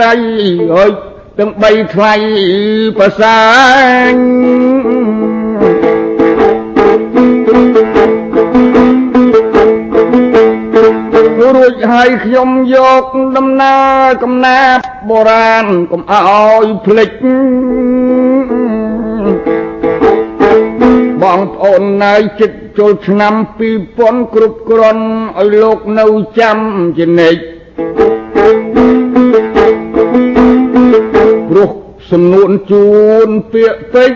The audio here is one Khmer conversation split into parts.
ត្រ័យហើយទាំងបីថ្លៃប្រសាញរួចហើយខ្ញុំយកដំណើរកំណាបបុរាណកុំឲ្យភ្លេចបងប្អូននៅចិត្តចូលឆ្នាំ2000គ្រប់គ្រាន់ឲ្យលោកនៅចាំជានិច្ច សំនួនជួនពាក្យពេច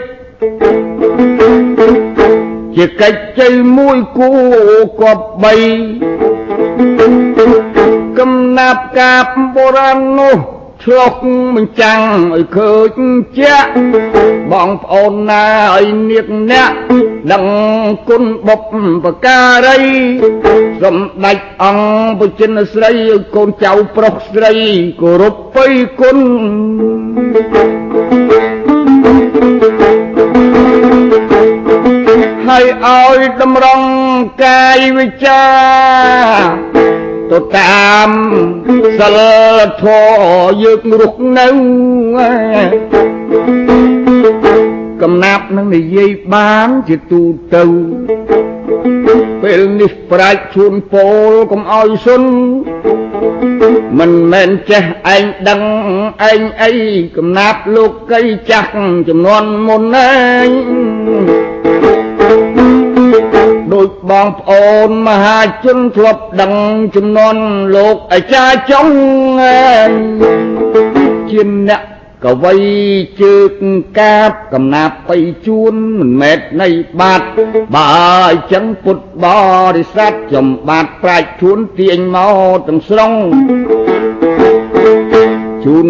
ជាកិច្ចជ័យមួយគូគប់បីកំណាប់កាបបុរាណនោះ ឆ្លុះបញ្ចាំងឲ្យឃើញជាក់បងប្អូនណាឲ្យនាគអ្នកដឹងគុណបុព្វការីសម្ដេចអង្គបចិនស្រីឲ្យកូនចៅប្រុសស្រីគោរពបិគុណហើយឲ្យតម្រង់កាយវិចា ទៅតាមសិលធម៌យើងរស់នៅកំណាប់នឹងនិយាយបានជាទូទៅពេលនេះប្រាជ្ញជួនពោលកុំឲ្យសុនមិនមែនចេះឯងដឹងឯងអីកំណាប់លោកីចាស់ចំនួនមុនឯងដូច បងប្អូនមហាជនធ្លាប់ដឹងចំនួនលោកអាចារ្យចុងជាអ្នកកវីជើកកាបកំណាប់បៃជួនមិនមែននៃបាត់បើអញ្ចឹងពុទ្ធបរិស័ទចំបាត់ប្រាច់ជួនទាញមកទាំងស្រុង ជូន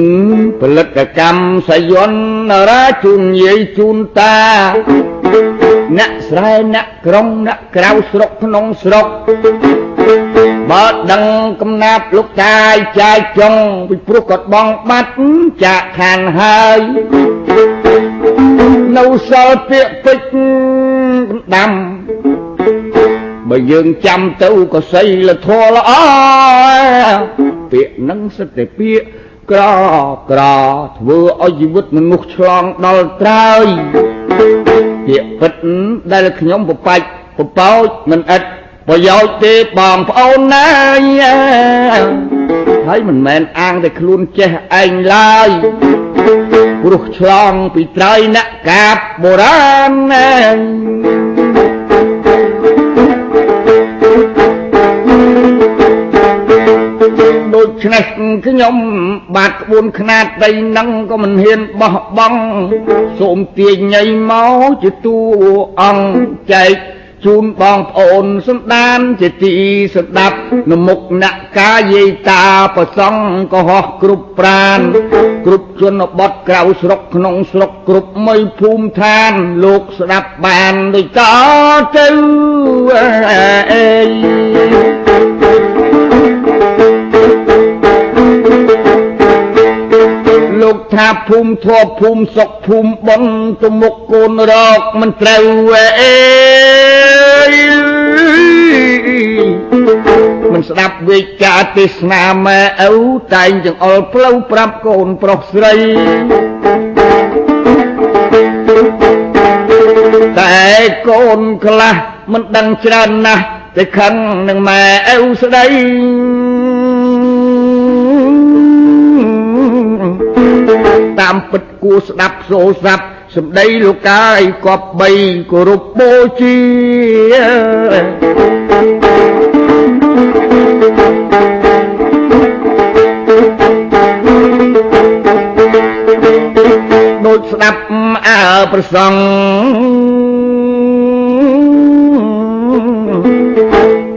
ផលិតកម្មសយន្តរាជូនយាយជូនតាអ្នកស្រែអ្នកក្រុងអ្នកក្រៅស្រុកក្នុងស្រុកបើដឹងកំណាប់លោកតាយចាយចុងពីព្រោះគាត់បងបាត់ចាក់ខានហើយនៅសល់ពាក្យពេចដាំបើយើងចាំទៅក៏សីលធម៌ល្អពាក្យនឹងសិតតែពាក្យ ក្រក្រធ្វើឲ្យជីវិតមនុស្សឆ្លងដល់ត្រើយជាពិតដែលខ្ញុំប្របាច់ប្រប៉ោចមិនឥតប្រយោជន៍ទេបងប្អូនណាហើយមិនមែនអាងតែខ្លួនចេះឯងឡើយព្រោះឆ្លងពីត្រៃអ្នកកាបបុរាណណា ច្នេះខ្ញុំបាទក្បួនខ្នាតដីនឹងក៏មិនហ៊ានបោះបង់សូមទាញញីមកជាតួអង្គចែកជូនបងប្អូនសន្តានជាទីស្ដាប់នមុខអ្នកកាយាយតាប្រសង់ក៏ហោះគ្រប់ប្រាន គ្រប់ជនបទក្រៅស្រុកក្នុងស្រុកគ្រប់មីភូមិឋាន លោកស្ដាប់បានដូចតទៅអេ លោកថាភូមិធัวភូមិសុកភូមិបុនទៅមុខកូនរកមិនត្រូវអេមិនស្ដាប់វិចារទេសនាម៉ែឪតែងចង្អុលផ្លូវប្រាប់កូនប្រុសស្រីតែកូនខ្លះមិនដឹងច្រើនណាស់តែខឹងនឹងម៉ែឪស្ដី តាមពិតគួរស្ដាប់សូរស័ព្ទសម្ដីលោកកាយគប់បីគោរពបូជាដូចស្ដាប់អើប្រសង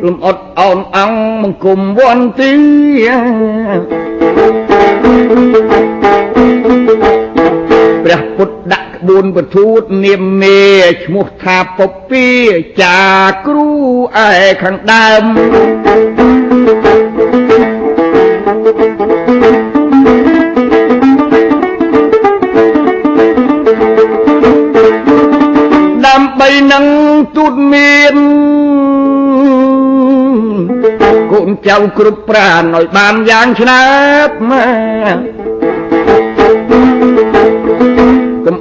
លំអត់អោនអង្គមង្គមវន្ទី ព្រះពុទ្ធដាក់ក្បួនពធូតនាមមេឈ្មោះថាពពីចាគ្រូឯខាងដើមដើម្បីនឹងទូតមានកូនចចៅគ្រប់ប្រានឲ្យបានយ៉ាងឆ្នើបកុំ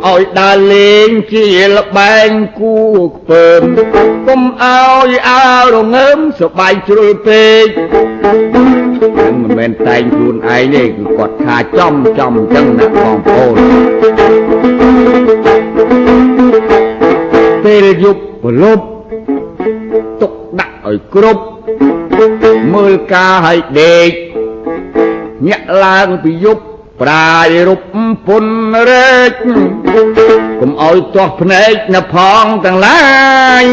ឲ្យដើរលេងជាលបែងគូខ្ពើមកុំឲ្យអើរងើមសបាយជ្រុលពេកនឹងមិនមែនតែងខ្លួនឯងទេគឺគាត់ថាចំចំអញ្ចឹងណាបងប្អូនពេលយប់ប្រលប់ទុកដាក់ឲ្យគ្រប់មើលការឲ្យដេកញាក់ឡើងពីយប់ ប្រាយរូបពុនរែកកុំឲ្យទាស់ភ្នែកនៅផងទាំងឡាយ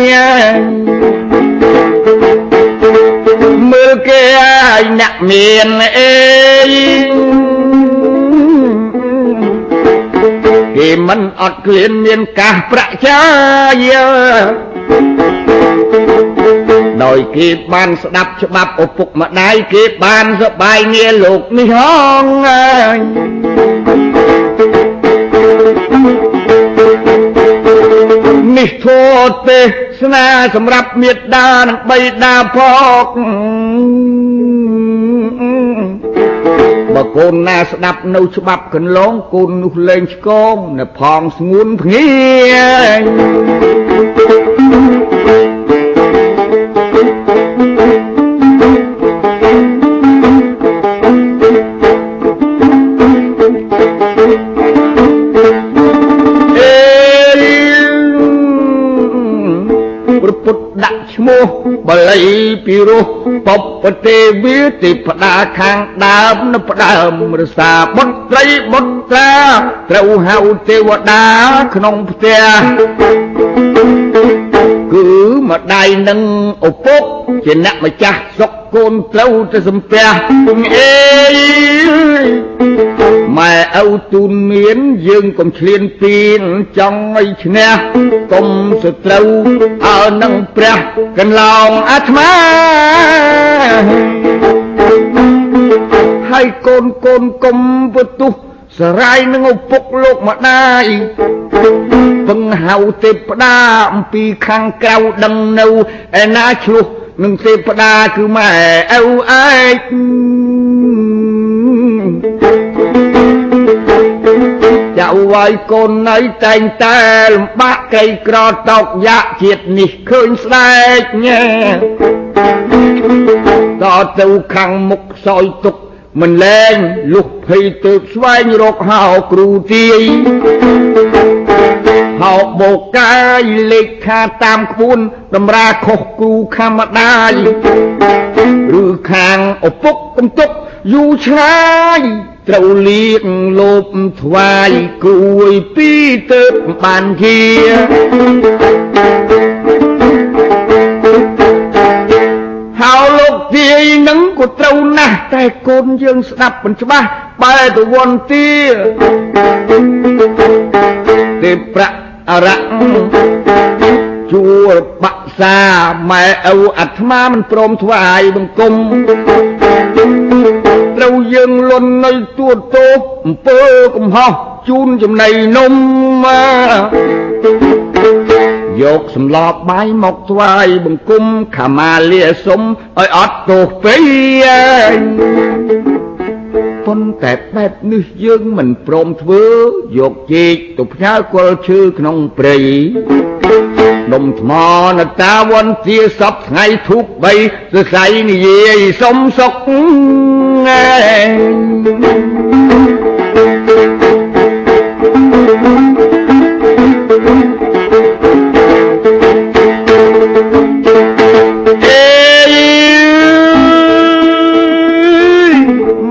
មើលគេឲ្យអ្នកមានអេគេមិនអត់ក្លៀនមានកាសប្រាក់ចាយ ដោយគេបានស្ដាប់ច្បាប់ឪពុកម្ដាយគេបានសបាយងារលោកនេះហងនេះធោទេសនាសម្រាប់មេត្តានិងបៃតាផងបើកូនណាស្ដាប់នៅច្បាប់កន្លងកូននោះលែងឆ្កងនៅផងស្ងួនភ្ងា ឈ្មោះបល័យពីរោះពពទេវាទេផ្ដាខាងដើមនៅផ្ដើមរសាបុត្រីបុត្រាត្រូវហៅទេវតាក្នុងផ្ទះគឺម្ដាយនឹងឪពុកជាអ្នកម្ចាស់សុកកូនត្រូវទៅសំពះអេ ម៉ែឪទូនមានយើងកុំឆ្លៀនពៀនចង់ឲ្យឈ្នះកុំសត្រូវអើនឹងព្រះកន្លងអាត្មាហើយកូនកូនកុំពទុះសរាយនឹងឪពុកលោកម្ដាយពឹងហៅទេពតាអំពីខាងក្រៅដឹងនៅឯណាឆ្លោះនឹងទេពតាគឺម៉ែឪឯក ចៅវាយកូននៅតែងតែលំបាកក្រីក្រតោកយ៉ាក់ជាតិនេះឃើញស្ដែកញ៉ែតទៅខាងមុខសោយទុកមិនលែងលុះភ័យទៅស្វែងរកហៅគ្រូទាយហៅបោកាយលេខាតាមក្បួនតម្រាខុសគ្រូខមដាយឬខាងឪពុកកំទុកយូរឆ្ងាយ ត្រូវលៀកលោបថ្វាយគ្រួយពីទៅបានជាហៅលោកទាយនឹងក៏ត្រូវណាស់តែកូនយើងស្ដាប់មិនច្បាស់បែរទៅវន្ទាទេប្រាក់អរៈជួលបាក់សាម៉ែឪអាត្មាមិនព្រមថ្វាយបង្គំ ត្រូវយើងលន់នៅទួតតោបអំពើកំហោះជូនចំណៃនំយកសម្លបាយមកថ្វាយបង្គំខាម៉ាលាសុំឲ្យអត់ទោសពេកប៉ុន្តែបែបនេះយើងមិនព្រមធ្វើយកជែកទៅផ្ញើគល់ឈើក្នុងព្រៃ ដុំថ្មនតាវន្ទាសពថ្ងៃធូបបីសរសៃនិយាយសុំសុកម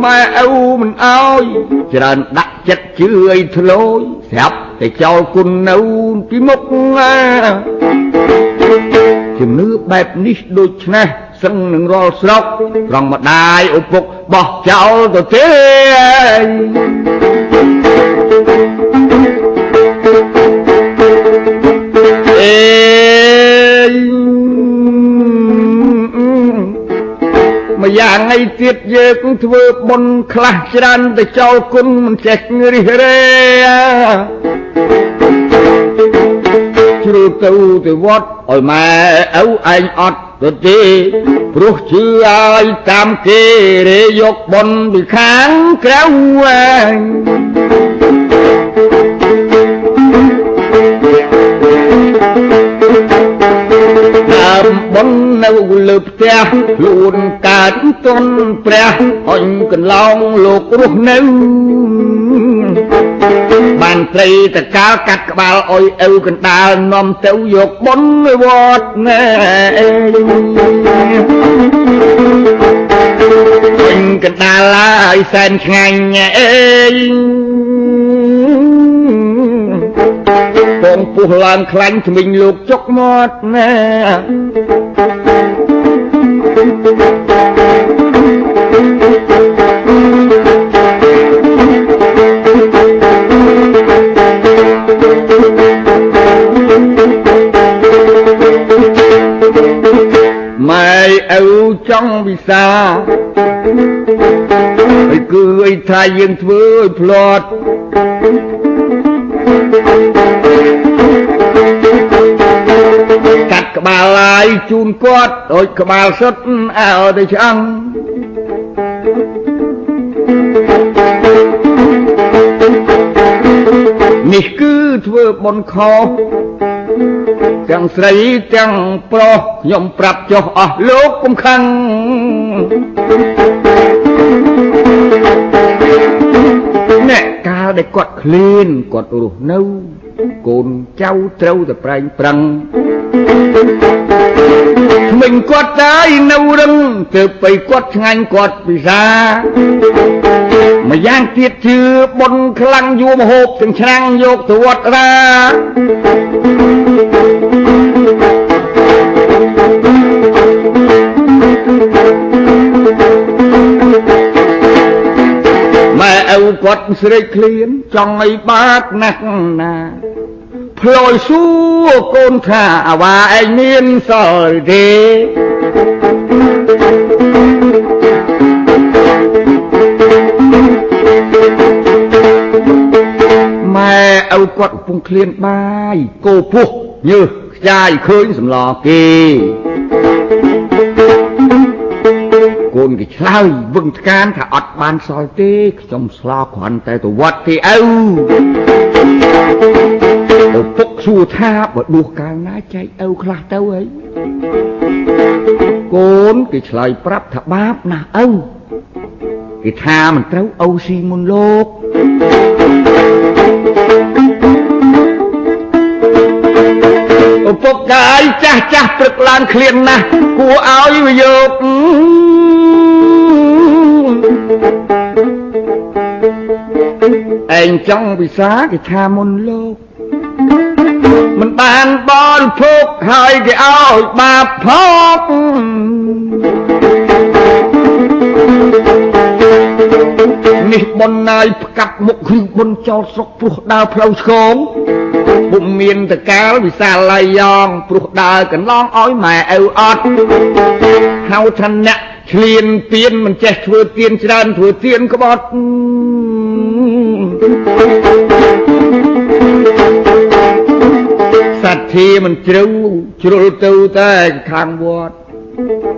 ៉ែឪមិនអោយច្រើនដាក់ចិត្តជឿអីធ្លោយស្រាប់ តែចោលគុណនៅពីមុខជំនឿបែបនេះដូច្នេះសឹងនឹងរាល់ស្រុកត្រង់ម្ដាយឪពុកបោះចោលទៅទេ ម្យ៉ាងអីទៀតយើងធ្វើបុណ្យខ្លះច្រើនទៅចោលគុណមិនចេះរិះរេជ្រូទៅទៅវត្តឲ្យម៉ែឪឯងអត់ទៅទេព្រោះជឿឲ្យតាមគេរេយកបនពីខាងក្រៅដើម បននៅលើផ្ទះខ្លួនកើតទន់ព្រះអញកន្លងលោករស់នៅបានត្រីតកាលកាត់ក្បាលអុយអ៊ូកណ្ដាលនាំទៅយកបុណ្យវត្តណែពេញកណ្ដាលហើយសែនឆ្ងាញ់អេពងពុះឡើងខ្លាញ់ថ្មិញលោកចុកមាត់ណែ ម៉ែឪចង់វិសាហើយគឺអីថាយើងធ្វើឲ្យផ្លាត់ កាត់ក្បាលឡាយជូនគាត់ដូចក្បាលសុតអើទៅឆ្អឹងនេះគឺធ្វើបនខុសទាំងស្រីទាំងប្រុសខ្ញុំប្រាប់ចុះអស់លោកកុំខឹងអ្នកកាលដែលគាត់ឃ្លានគាត់រស់នៅកូនចៅត្រូវតែប្រែងប្រឹងថ្មិញគាត់តែនៅរឹងទើបไปគាត់ឆ្ងាញ់គាត់ពិសាម្យ៉ាងទៀតជឿបុនខ្លាំងយួរមហូបទាំងឆ្នាំងយកទៅវត្តរាម៉ែឪគាត់ស្រេកឃ្លានចង់ឲ្យបាតណាស់ណា ផ្លយសួរកូនថាអាវ៉ាឯងមានសល់ទេម៉ែឪគាត់កំពុងឃ្លានបាយ គោពោះញើសខ្ចាយឃើញសម្លគេកូនគេឆ្លើយវឹងថ្កានថាអត់បានសល់ទេខ្ញុំស្លោគ្រាន់តែទៅវត្តទេឪឪ ពុកសួរថាបើដួសកាលណាចែកឪខ្លះទៅហើយកូនគេឆ្លើយប្រាប់ថាបាបណាស់ឪគេថាមិនត្រូវឪស៊ីមុនលោកឪពុកកាយចាស់ចាស់ព្រឹកឡើងឃ្លានណាស់គួរឲ្យវាយកឯងចង់វិសាគេថាមុនលោក មិនបានបរិភោគហើយគេឲ្យបាបផកនេះប៉ុនណាយផ្កាប់មុខគ្រឿងបុនចោលស្រុកព្រោះដើរផ្លូវឆ្កងពុំមានតកាលវិសាលឡាយយ៉ងព្រោះដើរកន្លងឲ្យម៉ែឪអត់ហៅថាអ្នកឆ្លៀនពៀនមិនចេះធ្វើទៀនច្រើនធ្វើទៀនក្បត់ ធាមិនជ្រៅជ្រុលទៅតែខាងវត្ត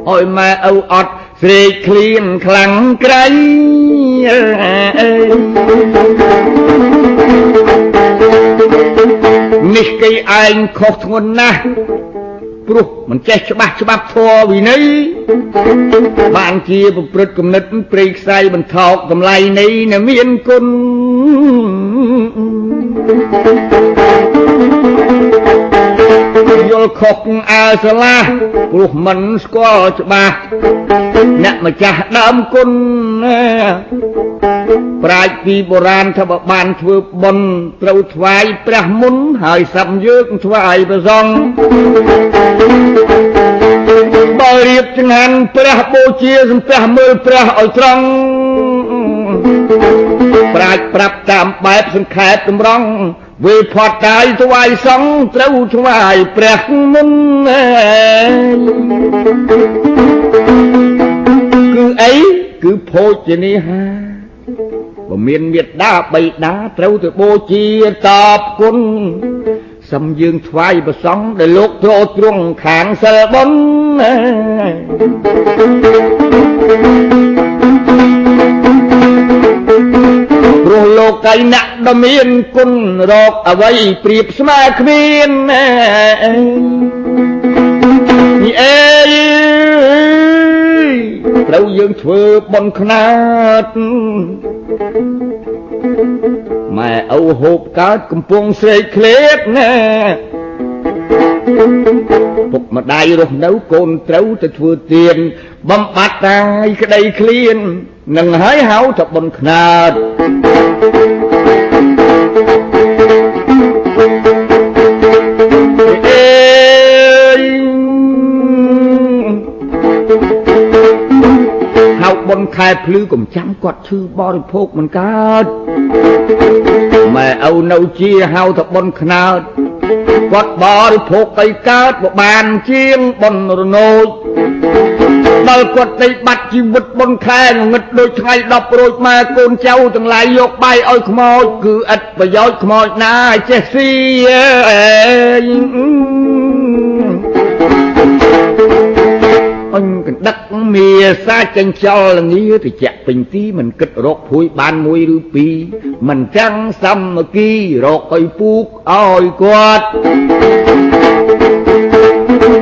ឲ្យម៉ែឪអត់ស្រេកឃ្លៀនខ្លាំងក្រៃនេះគេឯងខុសធ្ងន់ណាស់ព្រោះមិនចេះច្បាស់ច្បាប់ធម៌វិន័យបានជាប្រព្រឹត្តគំនិតព្រៃខ្សែបន្ថោកតម្លៃនៃអ្នកមានគុណយ ល់ខុសអើស្លាស់ព្រោះមិនស្គាល់ច្បាស់អ្នកម្ចាស់ដើមគុណប្រាជ្ញពីបុរាណថាបើបានធ្វើបុណ្យត្រូវថ្វាយព្រះមុនហើយសាប់យើងថ្វាយព្រះសង្ឃបើរៀបចង្ហាន់ព្រះបូជាសំពះមើលព្រះឲ្យត្រង់ប្រាជ្ញប្រាប់តាមបែបសង្ខេបតម្រង់ វេផាត់កាយថ្វាយសង្ឃត្រូវថ្វាយព្រះមុនគឺអីគឺភោជនីហាបើមានមេត្តាបៃតាត្រូវទៅបូជាតបគុណសំយើងថ្វាយប្រសង់ដែលលោកទ្រទ្រង់ខាងសិលបុណ្យ ព្រោះលោកៃណាក់ដ៏មានគុណរកអ្វីប្រៀបស្មើគ្មាននេះអេត្រូវយើងធ្វើបន់ខ្នាតម៉ែឪហូបកើតកំពុងស្រែកឃ្លេតណាពុកម្ដាយរស់នៅកូនត្រូវទៅធ្វើទៀនបំបត្តិតាយក្តីឃ្លាននឹងហើយហៅថាបនខ្នាត ហៅបនខែភ្លឺកំចាំគាត់ឈឺបរិភោគមិនកើតម៉ែឪនៅជាហៅថាបនខ្នាតគាត់បរិភោគទៅកើតបបានជាងបនរណូចដល់គាត់ទៅបាត់ជីវិតបនខែងងឹតដូចថ្ងៃ10រួចមកកូនចៅទាំងឡាយយកបាយឲ្យខ្មោចគឺឥតប្រយោជន៍ខ្មោចណាចេះស៊ីអ ដឹកមាសាចិញ្ចលងាតិចពេញទីមិនគិតរកភួយបានមួយឬពីរមិនចាំងសាមគ្គីរកឲ្យពូកឲ្យគាត់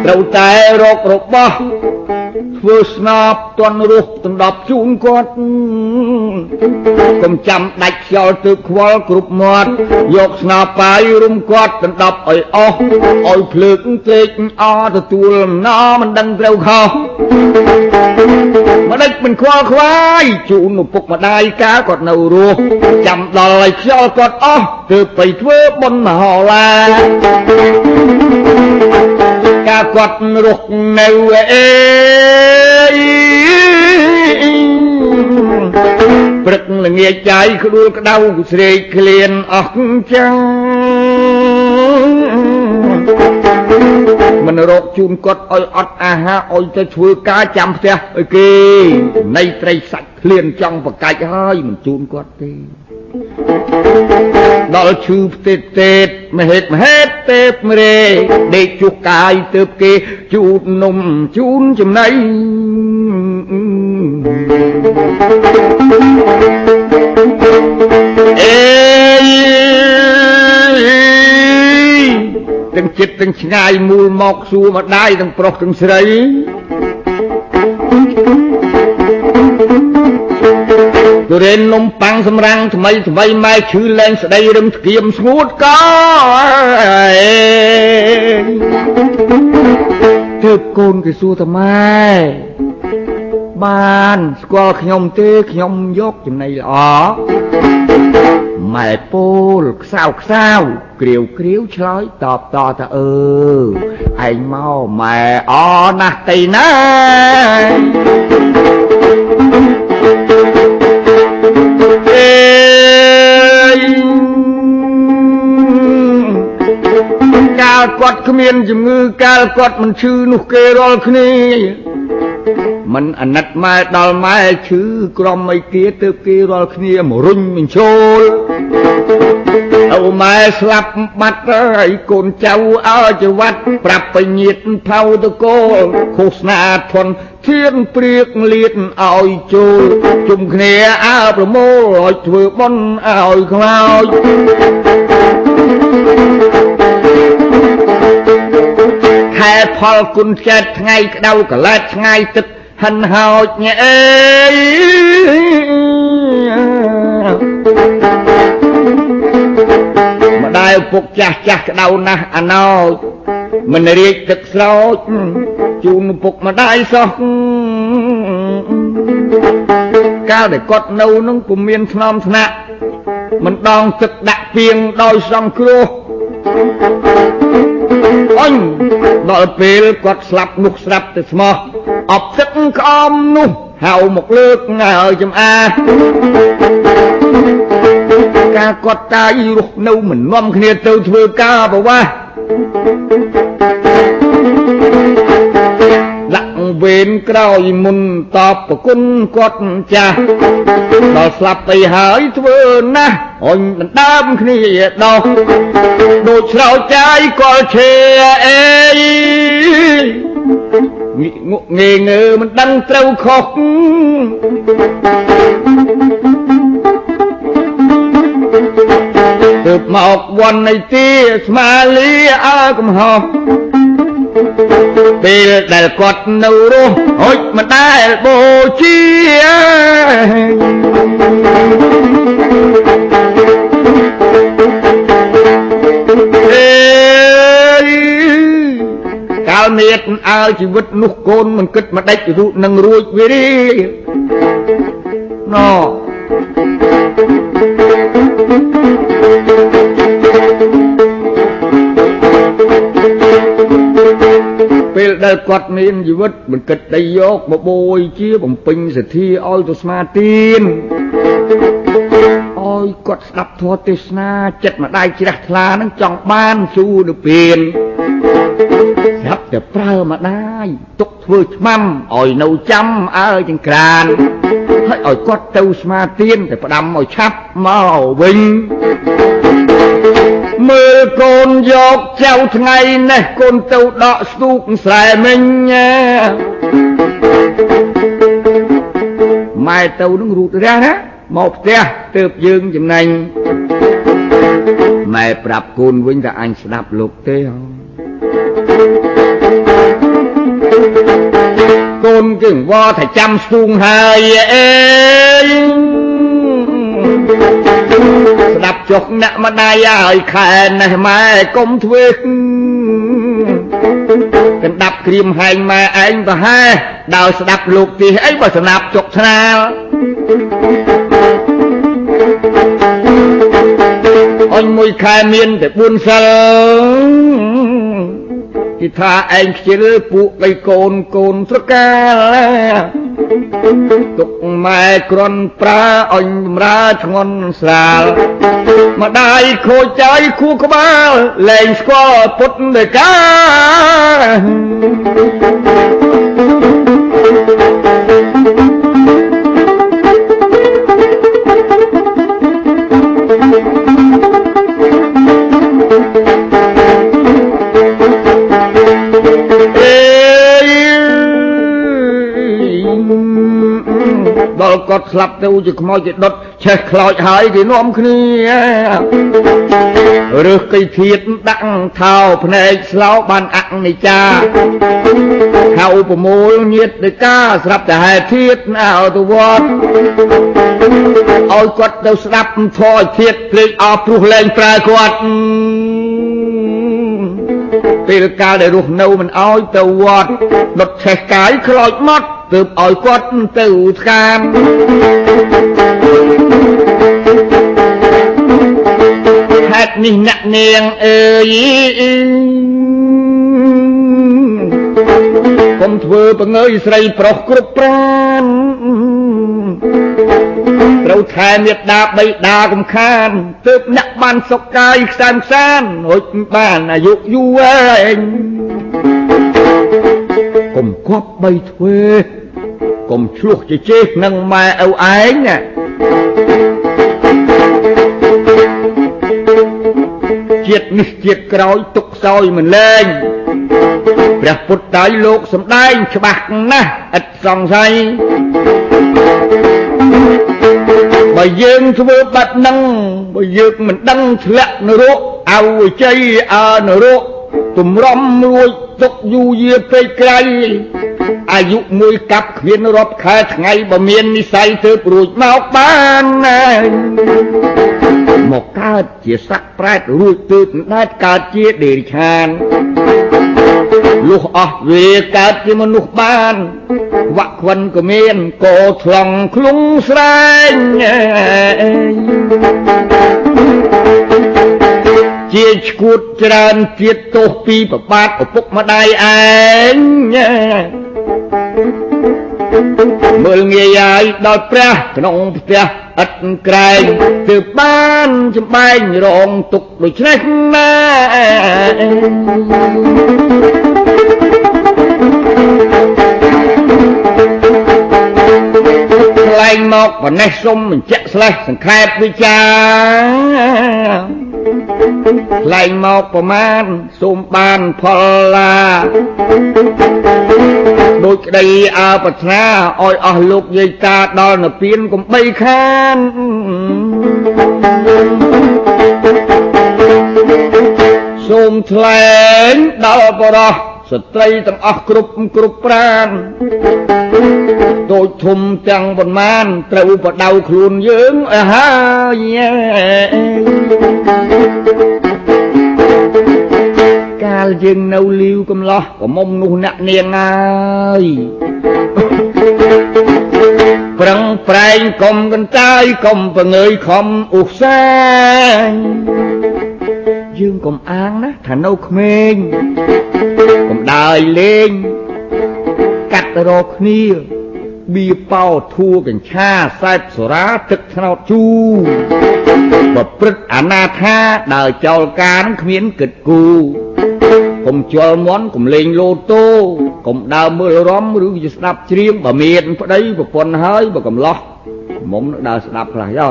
ត្រូវតែរករបស់ ធ្វើស្នាបតន់រស់ដណ្ដប់ជូនគាត់កុំចាំដាច់ខ្យល់ទើបខ្វល់គ្រប់មាត់យកស្នាបាយរុំគាត់ដណ្ដប់ឲ្យអស់ឲ្យភ្លើកត្រេកអទទួលអំណរមិនដឹងត្រូវខុសម្ដេចមិនខ្វល់ខ្វាយជូនឪពុកម្ដាយកាគាត់នៅរស់ចាំដល់ឲ្យខ្យល់គាត់អស់ទើបទៅធ្វើបុណ្យមហោឡា កាគាត់រស់នៅអេព្រឹកល្ងាចចាយក្ដួលក្តៅស្រេកឃ្លានអស់ចឹងមិនរកជូនគាត់ឲ្យអត់អាហារឲ្យទៅធ្វើការចាំផ្ទះឲ្យគេនៃត្រីសាច់ឃ្លានចង់បកាច់ហើយមិនជូនគាត់ទេ ដល់ឈឺផ្ទេតទេតមហេតមហេតទេពរេដេកជុះកាយទើបគេជូតនំជូនចំណៃអេទាំងចិត្តទាំងឆ្ងាយមូលមកសួរម្ដាយទាំងប្រុសទាំងស្រី ទុរេននំប៉័ងសម្រាំងថ្មីថ្មីម៉ែឈឺលែងស្ដីរឹមស្គៀមស្ងួតក៏ទើបកូនគេសួរថាម៉ែបានស្គាល់ខ្ញុំទេខ្ញុំយកចំណៃល្អម៉ែពូលខ្សៅខ្សៅគ្រាវគ្រាវឆ្លើយតបតថាអឺឯងមកម៉ែអណាស់ទីណា កាលគាត់គ្មានជំងឺកាលគាត់មិនឈឺនោះគេរាល់គ្នាមិនអាណិតម៉ែដល់ម៉ែឈឺក្រំអីគេទើបគេរាល់គ្នាមករុញបញ្ចូលអូម៉ែស្លាប់បាត់ហើយកូនចៅអើចវត្តប្រាប់បញ្ញាតផៅតកូលឃោសនាធនធៀនព្រៀកលៀតឲ្យចូលជុំគ្នាអើប្រមូលឲ្យធ្វើបន់ឲ្យខ្លោច ខែផលគុណចិត្តថ្ងៃក្តៅកលែតឆ្ងាយទឹកហិនហោចញ៉ែអេម្ដាយឪពុកចាស់ចាស់ក្តៅណាស់អាណោចមិនរៀកទឹកស្រោចជូនឪពុកម្ដាយសោះកាលដែលគាត់នៅនឹងពុំមានថ្នមថ្នាក់មិនដងទឹកដាក់ពីងដោយសង្គ្រោះ អញដល់ពេលគាត់ស្លាប់នោះស្រាប់ទៅស្មោះអបទឹកក្អមនោះហៅមកលើកហើយចំអាការគាត់តាយរស់នៅមិននាំគ្នាទៅធ្វើការប្រវាស់ វេនក្រោយមុនតបប្រគុណគាត់ចាស់ដល់ស្លាប់ទៅហើយធ្វើណាស់អញដណ្ដើមគ្នាដោះដូចស្រោចចាយកលឈេអេងក់ងេងើមិនដឹងត្រូវខុសទើបមកវ័ននៃទីស្មាលីអើកំហុស ពេលដែលគាត់នៅរស់ហុចមិនដែលបូជាអេកាលមេតអើជីវិតនោះកូនមិនគិតមកដេចរូបនឹងរួចវាទេណោ ពេលដែលគាត់មានជីវិតមិនគិតដីយកមកបួយជាបំពេញសទ្ធាឲ្យទៅស្មាទានឲ្យគាត់ស្ដាប់ធម៌ទេសនាចិត្តម្ដាយជ្រះថ្លានឹងចង់បានស៊ូនិព្វានស្រាប់តែប្រើម្ដាយទុកធ្វើឆ្មាំឲ្យនៅចាំអើចង្ក្រានហើយឲ្យគាត់ទៅស្មាទានតែផ្ដាំឲ្យឆាប់មកវិញ មើលកូនយកចៅថ្ងៃនេះកូនទៅដកស្ទូកស្រែមិញម៉ែទៅនឹងរូតរះណាមកផ្ទះទៅយើងចំណេញម៉ែប្រាប់កូនវិញថាអញស្ដាប់លោកទេកូនគឹងវថាចាំស្ទូងហើយអេ ស្ដាប់ចុះអ្នកម្ដាយឲ្យខែនេះម៉ែកុំធ្វើកណ្ដាប់ក្រៀមហែងម៉ែឯងប្រហែលដោយស្ដាប់លោកទីអីបើស្ដាប់ចុកឆ្នាលអញមួយខែមានតែ4សិល គេថាឯងខ្ជិលពួកបីកូនកូនស្រកាទុកម៉ែក្រន់ប្រើអញបំរើធ្ងន់ស្រាលម្ដាយខូចចៃគូក្បាលលែងស្គាល់ពុតនៃកា ដល់គាត់ស្លាប់ទៅជាខ្មោចជាដុតឆេះខ្លោចហើយគេនាំគ្នារើសកៃធៀតដាក់ថោភ្នែកស្លោបានអនិច្ចាហៅប្រមូលញាតដោយការស្រាប់តែហេតុធៀតឲ្យទៅវត្តឲ្យគាត់ទៅស្ដាប់ធរធៀតភ្លេចអស់ព្រោះលែងប្រើគាត់ពេលកាលដែលរស់នៅមិនអោយទៅវត្តដុតឆេះកាយខ្លោចមក ទើបឲ្យគាត់ទៅស្កាមហេតុនេះអ្នកនាងអើយកុំធ្វើបង្ើយស្រីប្រុសគ្រប់ប្រានត្រូវថែមេត្តាបៃតាកំខានទើបអ្នកបានសុខកាយខ្សែមខ្សានរួចបានអាយុយូរឯងកុំគប់បីធ្វើ កុំឆ្លោះជជែកនឹងម៉ែឪឯងណាជាតិនេះជាតិក្រោយទុកសោយមិនលែងព្រះពុទ្ធដៃលោកសំដែងច្បាស់ណាស់ឥតសង្ស័យបើយើងធ្វើបាត់នឹងបើយើងមិនដឹងធ្លាក់នរកអវជ័យអើនរកទម្រាំរួចទុកយូរយាពេកក្រៃ អាយុមួយកាប់គ្មានរាប់ខែថ្ងៃបើមាននិស័យទើបរួចមកបានមកកើតជាសត្វប្រែតរួចទើបដែតកើតជាដេរិឆានលុះអស់វាកើតជាមនុស្សបានវ៉ាក់ខ្វិនក៏មានកោថ្លង់ឃ្លុងស្រែងជាឈួតច្រើនទៀតទោសពីប្របាទឪពុកម្ដាយឯង មើលងាយហើយដល់ព្រះក្នុងផ្ទះឥតក្រែងទើបបានចំបែងរងទុកដូច្នេះណាខ្លែងមកបណេះសុំបញ្ជាក់ស្លេះសង្ខេបវិចារ ថ្លែងមកប្រមាណសូមបានផលឡាដូចក្តីអើប្រាថ្នាឲ្យអស់លោកយាយតាដល់នៅពៀនកុំបីខានសូមថ្លែងដល់បរោះស្ត្រីទាំងអស់គ្រប់គ្រប់ប្រានតូចធំទាំងប៉ុន្មានត្រូវបដៅខ្លួនយើងអើហើយ កាលយើងនៅលីវកំឡោះកមុំនោះអ្នកនាងហើយប្រឹងប្រែងកុំកន្តើយកុំប្រងើយខំឧស្សាហ៍យើងកុំអាងណាថានៅក្មេងកុំដើរលេងកាត់រកគ្នាបៀប៉ោធួកញ្ឆាសែបសូរាទឹកថ្នោតជូប្រព្រឹត្តអនាថាដើរចោលការគ្មានគិតគូ កុំជល់មន់កុំលេងលូតូកុំដើរមើលរំឬជាស្ដាប់ច្រៀងបើមានប្តីប្រពន្ធហើយបើកំឡោះមុំដើរស្ដាប់ខ្លះយោ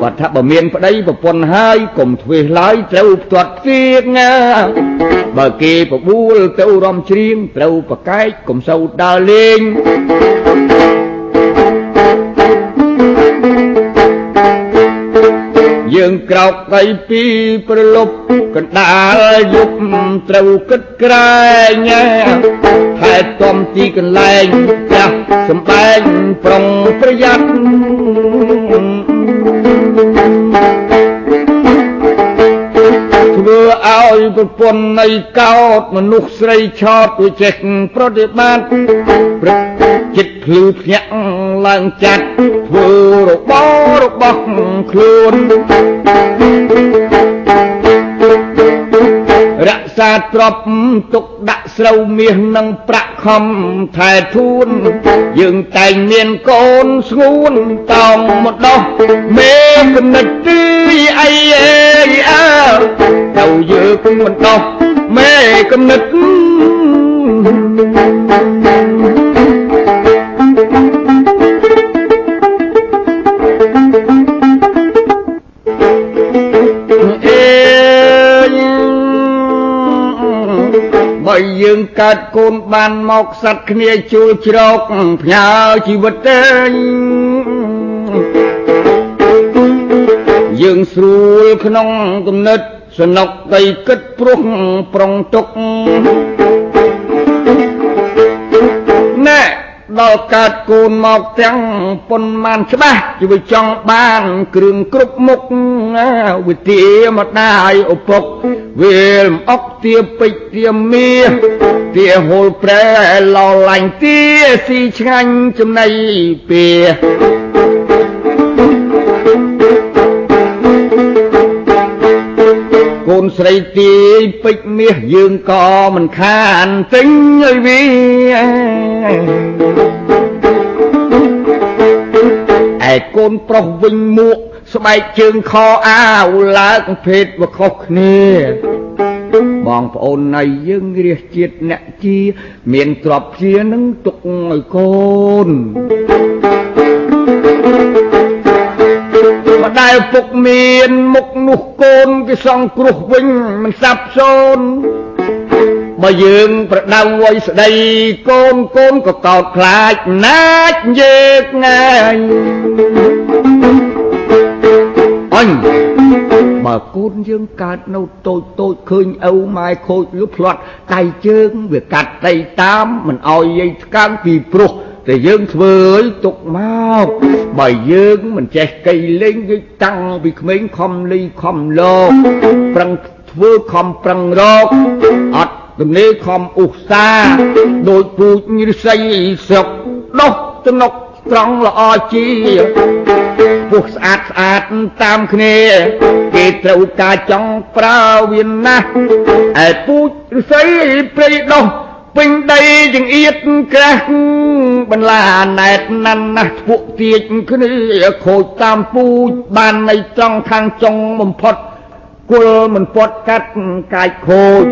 គាត់ថាបើមានប្តីប្រពន្ធហើយកុំធ្វេសឡើយត្រូវផ្ទាត់ទៀតណាបើគេបបួលទៅរំច្រៀងត្រូវប្រកែកកុំសូវដើរលេង យើងក្រោកដៃពីប្រលប់កណ្ដាលយប់ត្រូវគិតក្រែងខែតំទីកន្លែងចាស់សំបែងប្រុងប្រយ័ត្ន ឲ្យប្រពន្ធនៃកោតមនុស្សស្រីឆោតវាចេះប្រតិបត្តិព្រឹកចិត្តភ្លឺភ្ញាក់ឡើងចាត់ធ្វើរបស់របស់ខ្លួនរក្សាទ្រព្យទុកដាក់ ស្រូវមាសនិងប្រាក់ខំថែធួន យើងតែងមានកូនស្ងួនតោងមកដោះមេគំនិតទីអីអេអើទៅយើងមិនដោះមេគំនិត បើយើងកើតកូនបានមកសັດគ្នាជួលជ្រោកផ្ញើជីវិតទេយើងស្រួលក្នុងគំនិតសនុកដីគិតព្រោះប្រុងទុកណែ ដល់កើតកូនមកទាំងប៉ុន្មានច្បាស់ជួយចង់បានគ្រឿងគ្រប់មុខវិទាមកដាយឪពុកវាលអុកទាពេជ្រទាមាទាហូលប្រែឡលាញ់ទាស៊ីឆ្ងាញ់ចំណៃពី ស្រីទាយពេជ្រមាសយើងក៏មិនខានទិញឲ្យវាឯកូនប្រុសវិញមួកស្បែកជើងខអាវឡើងភេទវាខុសគ្នាបងប្អូននៃយើងរាសជាតិអ្នកជា មានទ្រព្យជានឹងទុកឲ្យកូនម្ដាយពុកមានមុខនោះកូនគេសង្គ្រោះវិញមិនសាប់សូន្យបើយើងប្រដៅអុយស្ដីកូនកូនក៏កោតខ្លាចណាចយើងងាយអញបើកូនយើងកើតនៅតូចតូចឃើញឪម៉ែខូចលុបផ្លាត់ដៃជើងវាកាត់ដីតាមមិនអោយយាយថ្កើងពីព្រោះ តែយើងធ្វើឲ្យទុកមកបើយើងមិនចេះកៃលេងយិចតាំងពីក្មេងខំលីខំលោកប្រឹងធ្វើខំប្រឹងរកអត់ទំនេរខំឧស្សាហ៍ដូចពូជរិស័យស្រុកដោះទំនុកត្រង់ល្អជាពោះស្អាតស្អាតតាមគ្នាគេត្រូវការចង់ប្រើវាណាស់ឯពូជរិស័យព្រៃដោះ ពេញដីចង្អៀតក្រាស់បន្លាណែតណាន់ណាស់ពួកទៀចគ្នាខូចតាមពូជបាននៅត្រង់ខាងចុងបំផុតគល់មិនពត់កាត់កាយខូច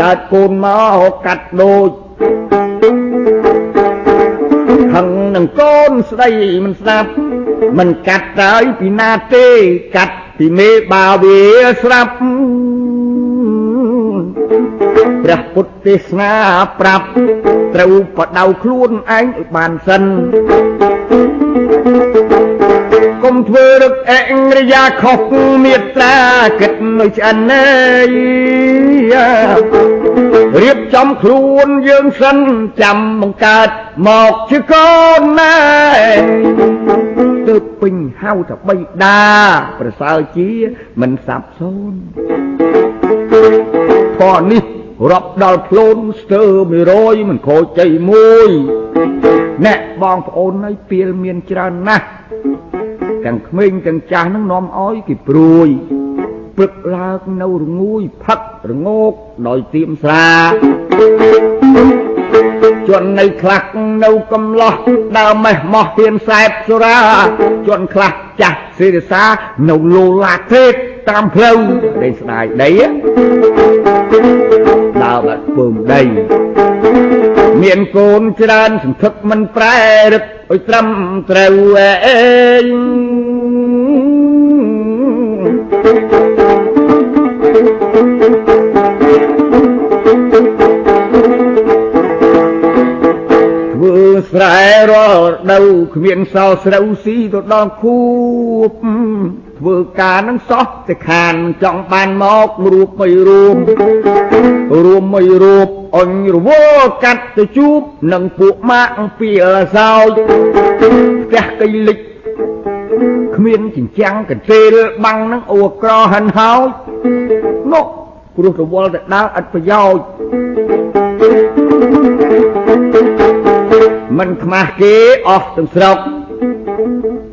កើតកូនមកកាត់ដូចហឹងនឹងកូនស្ដីមិនស្ដាប់មិនកាត់ទៅពីណាទេកាត់ពីមេបាវាស្រាប់ ព្រះពុទ្ធទេសនាប្រាប់ត្រូវបដៅខ្លួនឯងឲ្យបានសិនកុំធ្វើរឹកអេងរយាខុសមេត្រាគិតនៅឆ្អិនអើយរៀបចំខ្លួនយើងសិនចាំបង្កើតមកជាកូនណែទើបពេញហៅថាបៃតាប្រសើរជាមិនសាប់សូនធរនេះ រាប់ដល់ផ្លូនស្ទើ100មិនខូចចៃមួយអ្នកបងប្អូនហើយពីលមានច្រើនណាស់ទាំងក្មេងទាំងចាស់នឹងនាំឲ្យគេព្រួយព្រឹកឡើងនៅរងួយផឹករងោកដោយទៀមស្រាជន់នៅខ្លះនៅកំឡោះដើមមេះម៉ោះហ៊ានសែបសុរាជន់ខ្លះចាស់សិរិសានៅលូឡាទេតតាមផ្លូវដេញស្ដាយដី ដើរបាត់ពើមដីមានកូនច្រើនសន្ធឹកមិនប្រែរឹកឲ្យត្រឹមត្រូវអេស្រែរាល់ដូវគ្មានសល់ស្រូវស៊ីទៅដល់ខួប ធ្វើការនឹងសោះតែខានចង់បានមករូបមិនរួមរួមមិនរូបអញរវល់កាត់ទៅជួបនឹងពួកម៉ាក់ពីអសោចផ្ទះកៃលិចគ្មានចិញ្ចាំងកន្ទេលបាំងនឹងអួក្រហិនហោចនោះព្រោះរវល់តែដើរឥតប្រយោជន៍មិនខ្មាស់គេអស់ទាំងស្រុក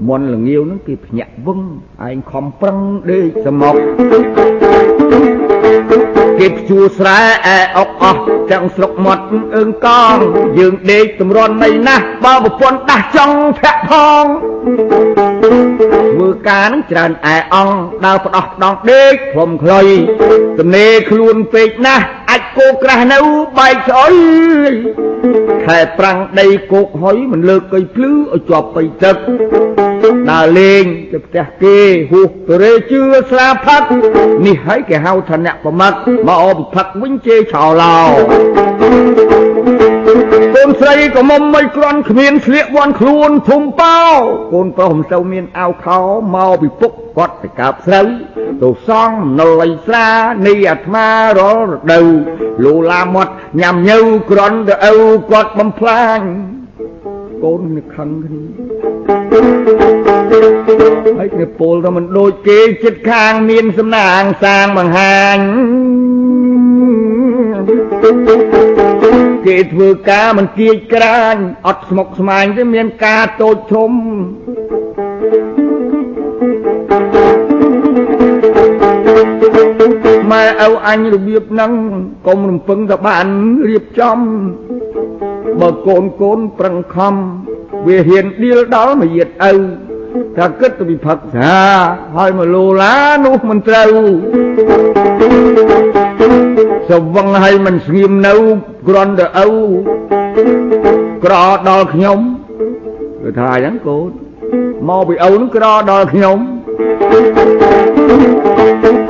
មន់លងាវនឹងគេភ្ញាក់វឹងឯងខំប្រឹងដេកសមុកគេភ្ជួរស្រែអែអុកអស់ទាំងស្រុកមាត់អឹងកងយើងដេកតម្រាន់នៃណាស់បើប្រពន្ធដាស់ចង់ធាក់ផងធ្វើការនឹងច្រើនអែអងដើរផ្ដោះផ្ដងដេកព្រមខ្លុយទំនេរខ្លួនពេកណាស់អាចគោក្រាស់នៅបែកស្អុយខែប្រាំងដីគោកហុយមិនលើកកៃភ្លឺឲ្យជាប់បៃទឹក ដើរលេងទៅផ្ទះគេហួសទៅរេជឿស្លាផឹកនេះហើយគេហៅថាអ្នកប្រមាត់មកអបផឹកវិញជេរឆោឡោកូនស្រីក៏មុំមិនក្រាន់គ្មានស្លៀកវាន់ខ្លួនធំប៉ោកូនប្រុសមិនសូវមានអាវខោមកពីពុកគាត់ទៅកើបស្រូវទៅសងនលៃស្រានៃអាត្មារាល់រដូវលូឡាមាត់ញ៉ាំញើក្រាន់ទៅឪគាត់បំផ្លាញកូននឹកខឹងគ្នា ហើយគេពោលថាមិនដូចគេចិត្តខាងមានសំណាងសាងបង្ហាញគេធ្វើការមិនគៀចក្រាញអត់ស្មុកស្មាញទេមានការតូចធំម៉ែឪអញរបៀបហ្នឹងកុំរំពឹងតែបានរៀបចំបើកូនកូនប្រឹងខំវាហ៊ានដៀលដល់មួយយាតឪ ថាគិតទៅវិផឹកសាហើយមកលោឡានោះមិនត្រូវសវឹងឲ្យមិនស្ងៀមនៅគ្រាន់តែឪក្រដល់ខ្ញុំគឺថាអញ្ចឹងកូនមកពីឪនឹងក្រដល់ខ្ញុំ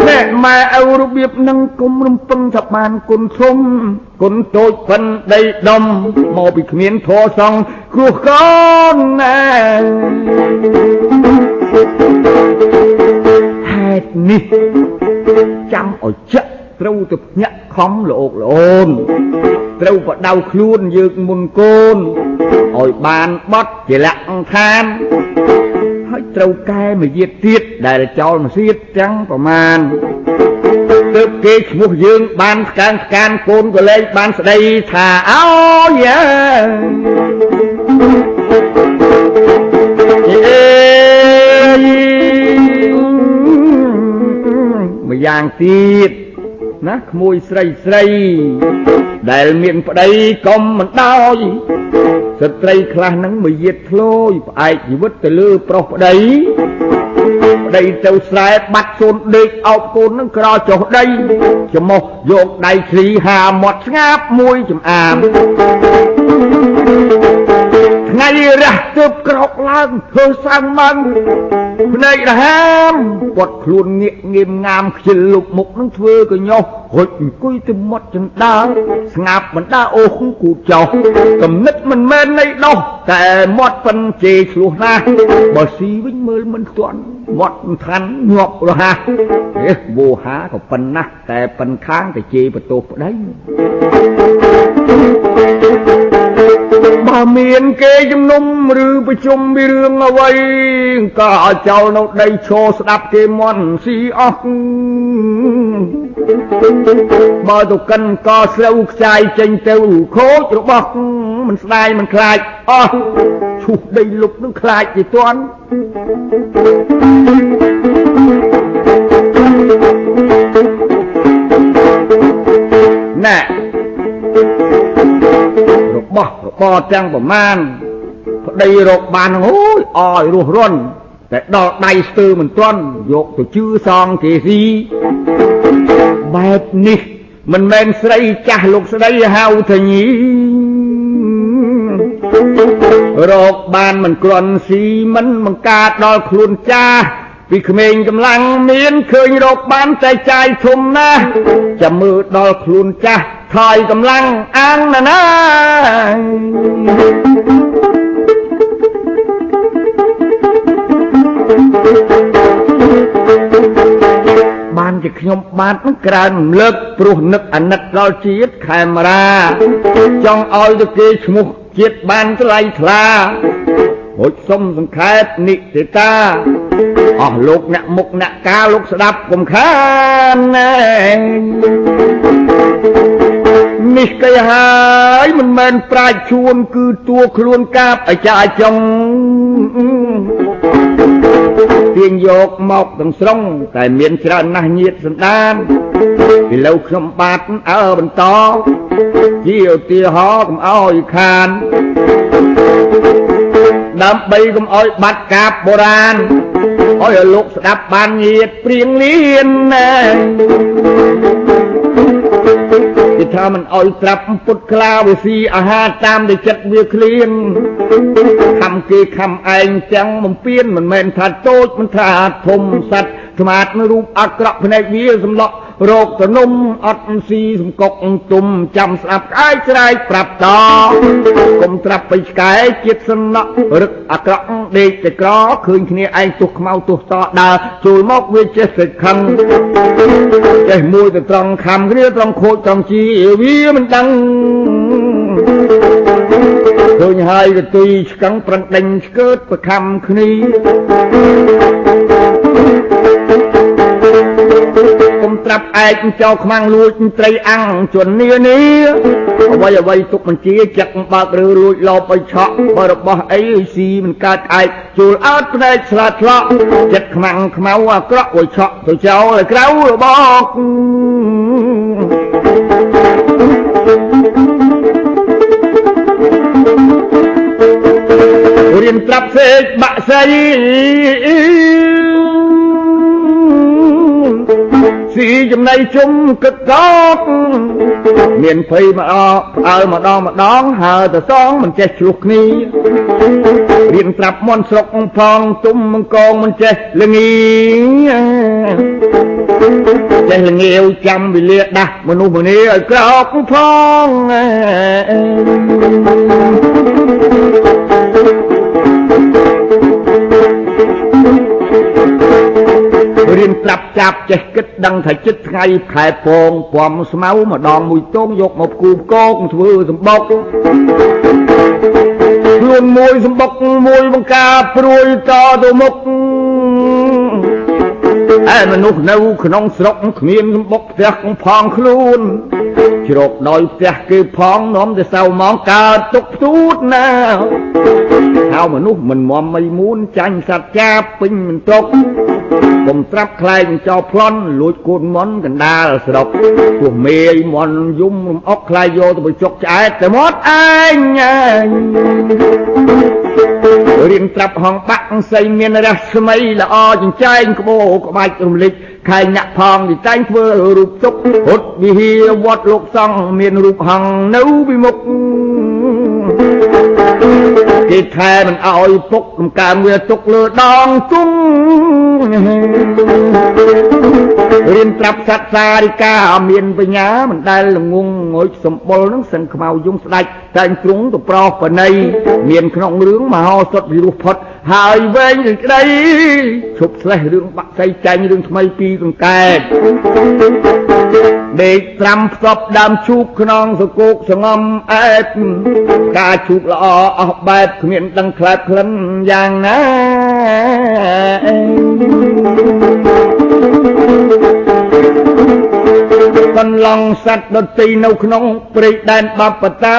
អ្នកម៉ែឪរបៀបនឹងគុំរំពឹងថាបានគុណធំគុណតូចប៉ុនដីដុំមកពីគ្មានធរសងគ្រោះកូនណាហេតុនេះចាំឲ្យចាក់ត្រូវទៅភ្ញាក់ខំលោកអូនត្រូវបដៅខ្លួនយើងមុនកូនឲ្យបានបត់ជាលក្ខឋាន ហើយត្រូវកែមួយទៀតទៀតដែលចោលមួយទៀតទាំងប្រមាណទើបគេឈ្មោះយើងបានស្កានស្កានកូនក៏លែងបានស្ដីថាអោយ៉ាអេម្យ៉ាងទៀត ណាក្មួយស្រីស្រី ដែលមានប្តីកុំមិនដោយស្ត្រីខ្លះនឹងមួយយាតធ្លោយផ្អែកជីវិតទៅលើប្រុសប្តីប្តីទៅស្រែបាត់សូនដេកអោបកូននឹងក្រចុះដីច្មោះយកដៃឃ្លីហាមាត់ស្ងាប់មួយចំអាម ថ្ងៃរះទើបក្រោកឡើងធ្វើសាំងម៉ាំងភ្នែករហាមពាត់ខ្លួនងាកងៀមងាមខ្ជិលលុបមុខនឹងធ្វើកញ្ញោះរួចអង្គុយទៅមាត់ចន្តាលស្ងាប់បណ្ដាអូសគូចោកំណិតមិនមែននៃដោះតែមាត់ប៉ិនជេរឆ្លោះណាស់បើស៊ីវិញមើលមិនទាន់មាត់ឋានញាប់រហ័សហេវោហាក៏ប៉ុណ្ណាស់តែប៉ិនខាងតែជេរបន្ទោសប្តី បើមានគេជំនុំឬប្រជុំពីរឿងអ្វីក៏ឲ្យចោលនៅដីឈរស្ដាប់គេមន់ស៊ីអស់បើទៅកិនកស្រូវខ្ចាយចេញទៅខូចរបស់មិនស្ដាយមិនខ្លាចអស់ឈូសដីលុបនឹងខ្លាចទៅទាន់ណែ របស់របរទាំងប្រមាណប្តីរកបានអូយអយរស់រន់តែដល់ដៃស្ទើមិនទាន់យកទៅជឿសងគេស៊ីបែបនេះមិនមែនស្រីចាស់លោកស្ដីហៅថាញីរកបានមិនគ្រាន់ស៊ីមិនបង្កើតដល់ខ្លួនចាស់ពីក្មេងកម្លាំងមានឃើញរកបានតែចាយធំណាស់ចាំមើលដល់ខ្លួនចាស់ ថយកម្លាំងអាងណាណាបានជាខ្ញុំបាទនឹងក្រើនរំលឹកព្រោះនឹកអាណិតដល់ជាតិខេមរាចង់ឲ្យទៅគេឈ្មោះជាតិបានថ្លៃថ្លាហូចសុំសង្ខេបនិតិតាអស់លោកអ្នកមុខអ្នកកាលោកស្ដាប់កុំខានណែ នេះគេហើយមិនមែនប្រាជ្ញជួនគឺតួខ្លួនកាបអាចារ្យចុងទាញយកមកទាំងស្រុងតែមានច្រើនណាស់ញាតសន្តានពីលើខ្ញុំបាទអើបន្តជាឧទាហរណ៍កុំអោយខានដើម្បីកុំអោយបាត់កាបបុរាណអោយលោកស្ដាប់បានញាតព្រៀងលៀនណាគេថា មិនអោយត្រាប់ពុតខ្លាវិស៊ីអាហារតាមដែលចិត្តវាឃ្លៀងខំគេខំឯងទាំងបំពេញមិនមែនថាតូចមិនថាធំសัตว์ស្មាតនៅរូបអាក្រក់ភ្នែកវាសម្លក់ រោគទនំអត់ស៊ីសំកុកទុំចាំស្ដាប់ក្អាយស្រែកប្រាប់តកុំត្រាប់បិឆ្កែជាតិសំណក់រឹកអាក្រក់ដេកតែក្រឃើញគ្នាឯងទុះខ្មៅទុះតដើរចូលមកវាចេះសិតខឹងចេះមួយទៅត្រង់ខំគ្នាត្រង់ខូចត្រង់ជីវាមិនដឹងឃើញហើយកទុយឆ្កឹងប្រឹងដេញឆ្កើតប្រខំគ្នា គុំត្រាប់ឯកចោលខ្មាំងលួចត្រីអាំងជន់នានីអ្វីអ្វីទុកបញ្ជាចាក់បើកឬរួចលោបឲ្យឆក់បើរបស់អីស៊ីមិនកើតឯកជួលអើតភ្នែកឆ្លាតឆ្លក់ចិត្តខ្មាំងខ្មៅអាក្រក់ឲ្យឆក់ទៅចោលឲ្យក្រៅរបស់រៀនប្រាប់សេកបាក់សៃ ស៊ីចំណៃជុំគិតកកមានភ័យមកអផ្អើម្ដងម្ដងហើទៅសងមិនចេះឆ្លោះគ្នារៀនប្រាប់មន់ស្រុកផងទុំមង្គងមិនចេះល្ងីចេះល្ងាវចាំវេលាដាស់មនុស្សម្នាឲ្យក្រោកផង រៀនប្រាប់ចាប់ចេះគិតដឹងថាចិត្តថ្ងៃខែពងពំស្មៅម្ដងមួយតងយកមកគូកោកធ្វើសម្បុកខ្លួនមួយសម្បុកមួយបង្ការព្រួយតទៅមុខឯមនុស្សនៅក្នុងស្រុកគ្មានសម្បុកផ្ទះកងផងខ្លួនជ្រកដោយផ្ទះគេផងនាំទៅសៅមកកើតទុកផ្ទូតណាហៅមនុស្សមិនមមមិនមួនចាញ់សត្វចាពេញមិនទុក កុំត្រាប់ខ្លែងចោលប្លន់លួចគូនមន់កណ្ដាលស្រុកទោះមេយមន់យំរំអុកខ្លាយយកទៅបញ្ចុកឆ្អែតតែមាត់ឯងរៀនត្រាប់ហងបាក់សីមានរស្មីល្អចិញ្ចែងក្បោក្បាច់រំលេចខែញាក់ផងទីតែងធ្វើរូបទុកពុតវិហារវត្តលោកសង្ឃមានរូបហង្សនៅពីមុខ គេគេថែមិនអោយពុកកំកើងវាទុកលើដងទុំរៀនត្រាប់សត្វសារិកាមានបញ្ញាមិនដែលល្ងងងុយសម្បុលនឹងសឹងខ្មៅយងស្ដាច់ តែងទ្រង់ទៅប្រោសបណីមានក្នុងរឿងមហោសុតវិរុផុតហើយវែងនឹងក្តីឈប់ស្លេះរឿងបាក់សៃចាញ់រឿងថ្មីពីកង្កែបដេកត្រាំផ្សពដើមឈូកក្នុងសកោកសងំអែបការឈូកល្អអស់បែបគ្មានដឹងខ្លែបក្លិនយ៉ាងណា កន្លងសត្វដតីនៅក្នុងព្រៃដែនបបតា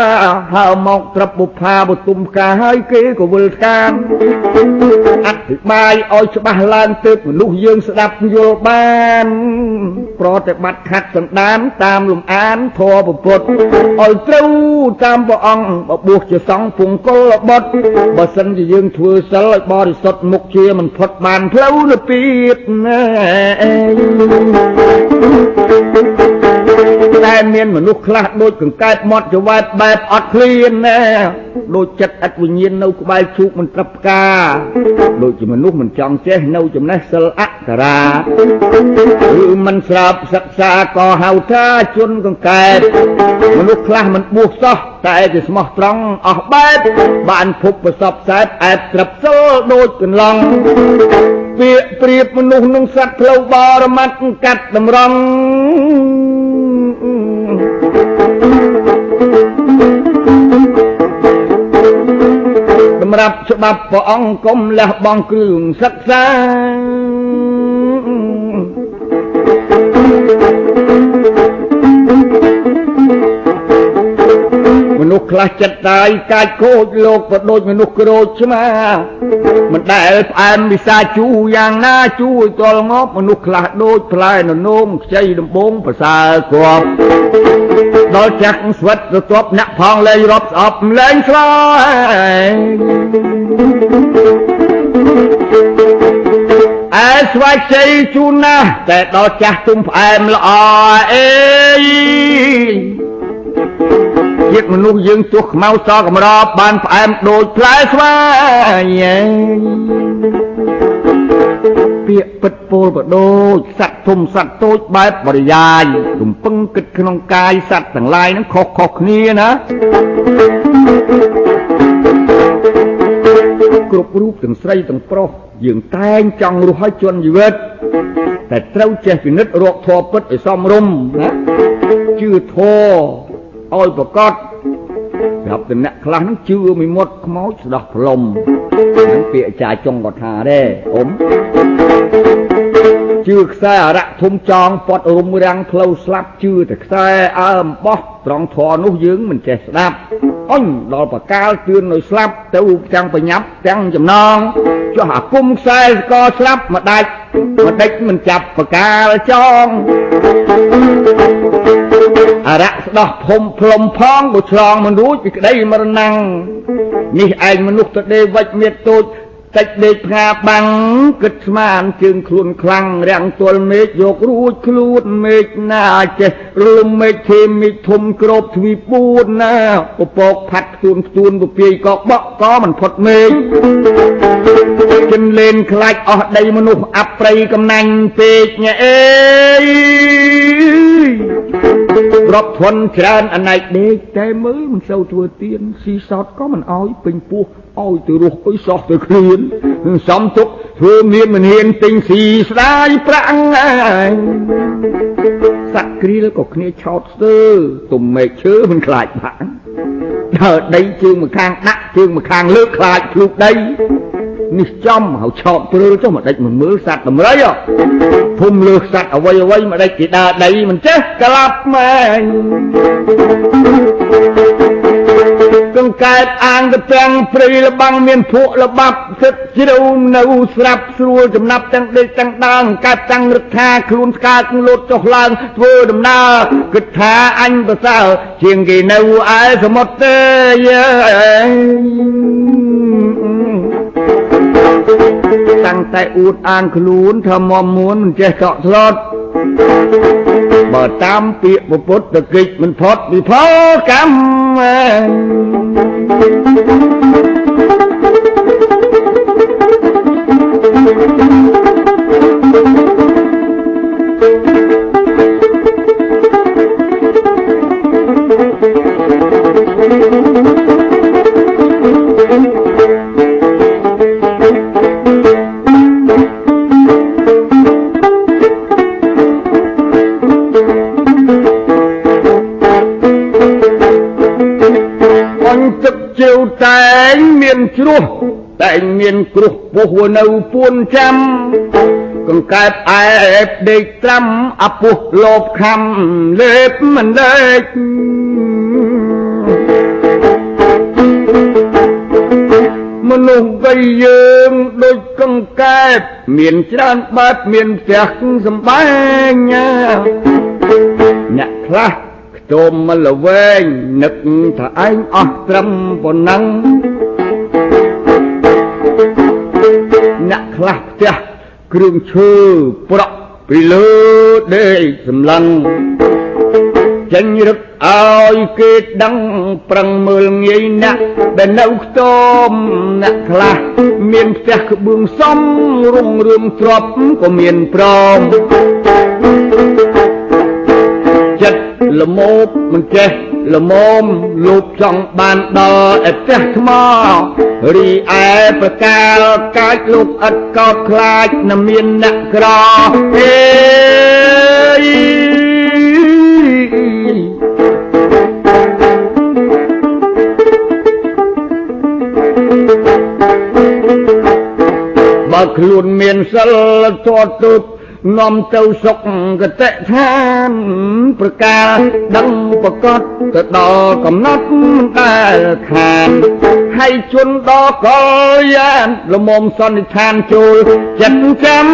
ហើមកត្រឹបបុផាបទុមកាហើយគេក៏វិលកានអធិប្បាយឲ្យច្បាស់ឡើងទើបមនុស្សយើងស្ដាប់យល់បាន ប្រតិបត្តិខាត់សន្តានតាមលំអានធម៌ពុទ្ធឲ្យត្រូវតាមព្រះអង្គបបួសជាសង្ឃពង្គលបុត្របើសិនជាយើងធ្វើសិលឲ្យបរិសុទ្ធមុខជាមិនផុតបានផ្លូវទៅពីណា តែមានមនុស្សខ្លះដូចកង្កែបមាត់ចវែតបែបអត់ឃ្លានណាដូចចិត្តឥតវិញ្ញាណនៅក្បែរជូកមិនត្រឹបផ្កាដូចជាមនុស្សមិនចង់ចេះនៅចំណេះសិលអក្សរាឬមិនស្រាប់សិក្សាក៏ហៅថាជនកង្កែបមនុស្សខ្លះមិនបួសសោះតែគេស្មោះត្រង់អស់បែបបានភពប្រសពសែបអែបត្រឹបសិលដូចកន្លងពាក្យប្រៀបមនុស្សនឹងសត្វផ្លូវបរមត្តកាត់តម្រង់ សម្រាប់ច្បាប់ព្រះអង្គគុំលះបង់គ្រឿងសិក្សាមនុស្សខ្លះចិត្តតាយកាចខូចលោកក៏ដូចមនុស្សក្រូចឆ្មាមិនដែលផ្អែមវិសាជូយ៉ាងណាជួយទល់ងប់មនុស្សខ្លះដូចផ្លែននោមខ្ចីដំបងប្រសើរគ្រាប់ ដល់ចាក់ស្វិតទៅទប់អ្នកផងលែងរាប់ស្អប់លែងស្លាយអើស្វាយជ័យជូនណាស់តែដល់ចាស់ទុំផ្អែមល្អអេជាតិមនុស្សយើងទោះខ្មៅសកំរប់បានផ្អែមដូចផ្លែស្វាយ ពាក្យពិតពោលបដូចសត្វធំសត្វតូចបែបបរិយាយរំពឹងគិតក្នុងកាយសត្វទាំងឡាយនឹងខុសខុសគ្នាណាគ្រប់រូបទាំងស្រីទាំងប្រុសយើងតែងចង់រស់ឲ្យជន់ជីវិតតែត្រូវចេះពិនិត្យរកធម៌ពិតឲ្យសមរម្យណាជឿធម៌ឲ្យប្រកប ប្រាប់តំណាក់ខ្លះនឹងជឿមួយមុតខ្មោចស្ដោះផ្លុំហ្នឹងពាក្យអាចារ្យចុងក៏ថាដែរអ៊ំជឿខ្សែអរៈធំចងពត់រុំរាំងផ្លូវស្លាប់ជឿតែខ្សែអើអំបោះត្រង់ធរនោះយើងមិនចេះស្ដាប់អញដល់ប្រកាលទឿននៅស្លាប់ទៅទាំងបញ្ញាប់ទាំងចំណងចុះអាគុំខ្សែស្កស្លាប់មកដាច់មកដេចមិនចាប់ប្រកាលចង អរៈស្ដោះភុំផ្លុំផងក៏ឆ្លងមិនរួចពីក្តីមរណាំងនេះឯងមនុស្សទៅដេវិចមានតូចតិចដេកផ្ងាបាំងគិតស្មានជើងខ្លួនខ្លាំងរាំងទល់មេឃយករួចខ្លួនមេឃណាចេះរួមមេឃធេមេឃធំក្របទ្វីប4ណាពពកផាត់ទួនទួនពពាយក៏បក់ក៏មិនផុតមេឃចិនលេនខ្លាច់អស់ដីមនុស្សអប្រៃកំណាញ់ពេកញ៉អេ រាប់ធន់ច្រើនអណែកដេកតែមើលមិនសូវធ្វើទៀនស៊ីសតក៏មិនអោយពេញពោះឲ្យទៅរស់អុយសោះទៅគ្រៀនសំទុកធ្វើមានមិនហ៊ានទិញស៊ីស្ដាយប្រាក់ហើយសត្វគ្រៀលក៏គ្នាឆោតស្ទើទុំមេឃឈើមិនខ្លាចបាក់ដើរដីជើងមួយខាងដាក់ជើងមួយខាងលើកខ្លាចភ្លុកដី នេះចំហើយឆោតព្រើចុះមកដេចមិនមើលសត្វដំរីភូមិលើសត្វអ្វីអ្វីមកដេចគេដើរដីមិនចេះក្លាប់ម៉ែកង្កែបអាងទៅទាំងព្រៃលបាំងមានភក់លបាប់សិតជ្រៅនៅស្រាប់ស្រួលចំណាប់ទាំងដេកទាំងដើមកែបទាំងរឹកថាខ្លួនស្កាតលោតចុះឡើងធ្វើដំណើរគិតថាអញប្រសើរជាងគេនៅឯសមុទ្រទេ តាំងតែអួតអាងខ្លួនថាមមមួនមិនចេះកក់ស្លុតបើតាមពាក្យពុទ្ធកិច្ចមិនផុតវិផលកម្ម មានជ្រោះតែងមានគ្រោះពោះនៅពួនចាំកង្កែបអែបដេកត្រាំអពុះលោបខំលេបមិនលេចមនុស្សវ័យយើងដូចកង្កែបមានច្រើនបាត់មានផ្ទះសំបែងអ្នកខ្លះខ្ទមមកលវែងនឹកថាឯងអស់ត្រឹមប៉ុណ្ណឹង ខ្លះផ្ទះគ្រឿងឈើប្រក់ពីលើដេកសម្លឹងចេញរឹកឲ្យគេដឹងប្រឹងមើលងាយណាស់ដែលនៅខ្ទមអ្នកខ្លះមានផ្ទះក្បឿងសំរុងរឿងទ្របក៏មានប្រងចិត្តល្មោបមិនចេះ ល្មមលោកចង់បានដល់ឯផ្ទះថ្មរីឯប្រកាលកាចលោកឥតកោតខ្លាចនឹងមានអ្នកក្រអេបើខ្លួនមានសិលទាត់ទុប នាំទៅសុខកតិឋានប្រកាសដឹងប្រកបទៅដល់កំណត់មិនដែលខានហើយជន់ដល់កលយានលមុំសន្និដ្ឋានចូលចិត្តចាំ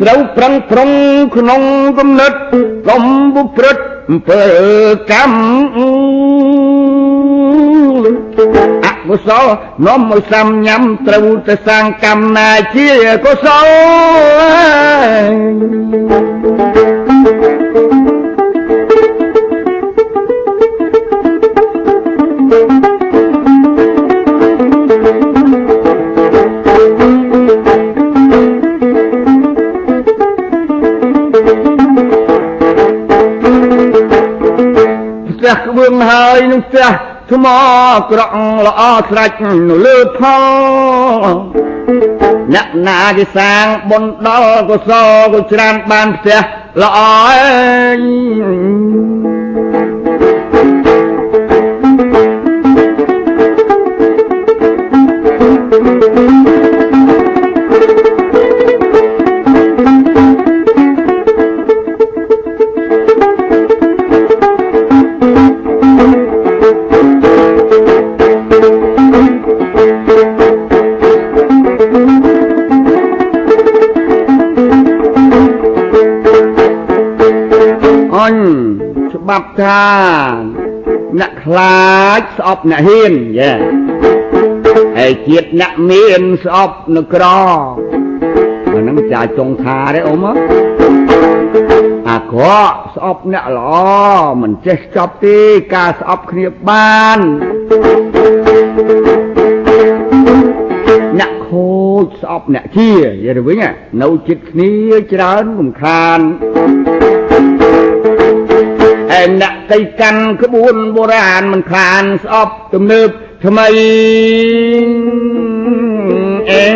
ត្រូវប្រឹងប្រឹងក្នុងគំនិតកុំបុព្រឹត្តអំពើកម្ម អកុសលនាំឲ្យសាំញ៉ាំត្រូវទៅសាងកម្មណាជាកុសលផ្ទះក្បឿងហើយនឹងផ្ទះ ថ្មក្រក់ល្អស្រាច់នៅលើផលអ្នកណាគេសាងបុណ្យដល់កុសលក៏ច្រើនបានផ្ទះល្អឯង ច្បាប់ថាអ្នកខ្លាចស្អប់អ្នកហ៊ានយ៉ាហើយជាតិអ្នកមានស្អប់នៅក្រអាហ្នឹងចាចុងថាទេអ៊ំអាក្រក់ស្អប់អ្នកល្អមិនចេះចប់ទេការស្អប់គ្នាបានអ្នកខូចស្អប់អ្នកជាយល់ទៅវិញនៅចិត្តគ្នាច្រើនរំខាន ឯអ្នកទៅកាន់ក្បួនបុរាណមិនខានស្អប់ទំនើបថ្មីអេ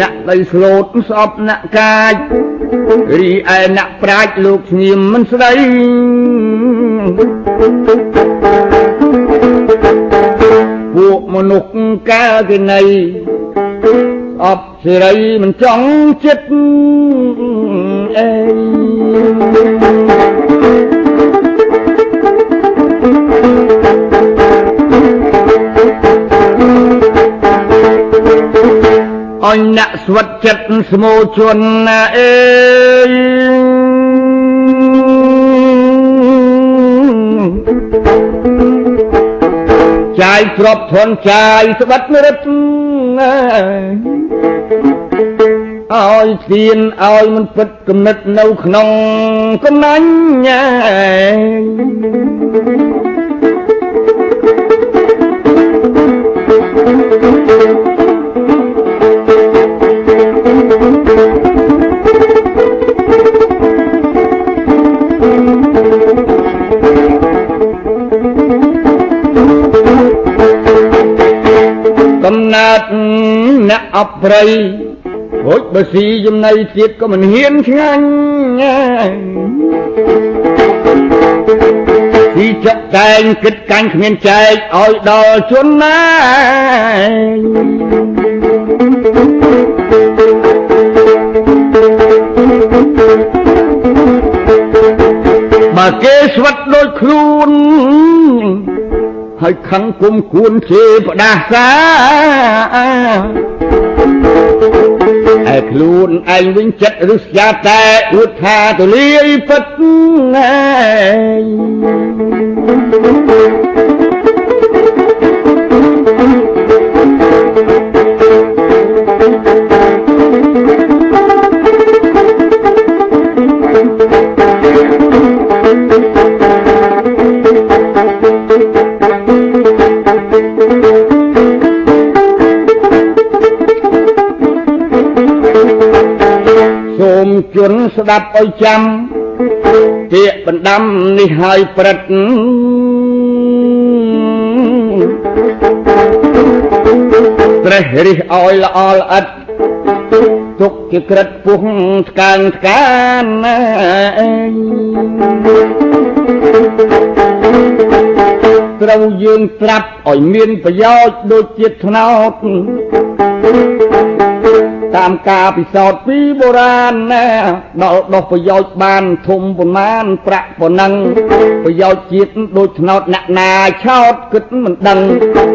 អ្នកទៅស្លូតស្អប់អ្នកកាច រីឯអ្នកប្រាជ្ញលោកស្ងៀមមិនស្ដីពួកមនុស្សកាលគេនៃអបសេរីមិនចង់ចិត្តអេ អញអ្នកស្វិតចិត្តស្មោជន់ណាអេចាយទ្របធនចាយស្បិតរឹតឲ្យទៀនឲ្យមិនពិតគំនិតនៅក្នុងកំណាញ់ញ៉ែ កំណត់អ្នកអប្រៃរួចបើស៊ីចំណីទៀតក៏មិនហ៊ានឆ្ងាញ់ទីចកតែងគិតកាញ់គ្មានចែកឲ្យដល់ជនណាបើគេស្វិតដូចខ្លួន ហើយខឹងគុំគួនជេផ្ដាសាឯខ្លួនឯងវិញចិត្តរឹស្យាតែអួតថាទលាយពិតជ ស្ដាប់អុយចាំពាក្យបណ្ដាំនេះហើយព្រឹត្តត្រេះរិះឲ្យល្អល្អិតទុកជាក្រិតពុះស្កាងស្កានត្រូវយើងត្រាប់ឲ្យមានប្រយោជន៍ដូចជាតិថ្នោត តាមការពិសោធន៍ពីបុរាណណាដល់ដោះប្រយោជន៍បានធំប៉ុន្មានប្រាក់ប៉ុណ្ណឹងប្រយោជន៍ជាតិដូចថ្នោតអ្នកណាឆោតគិតមិនដឹង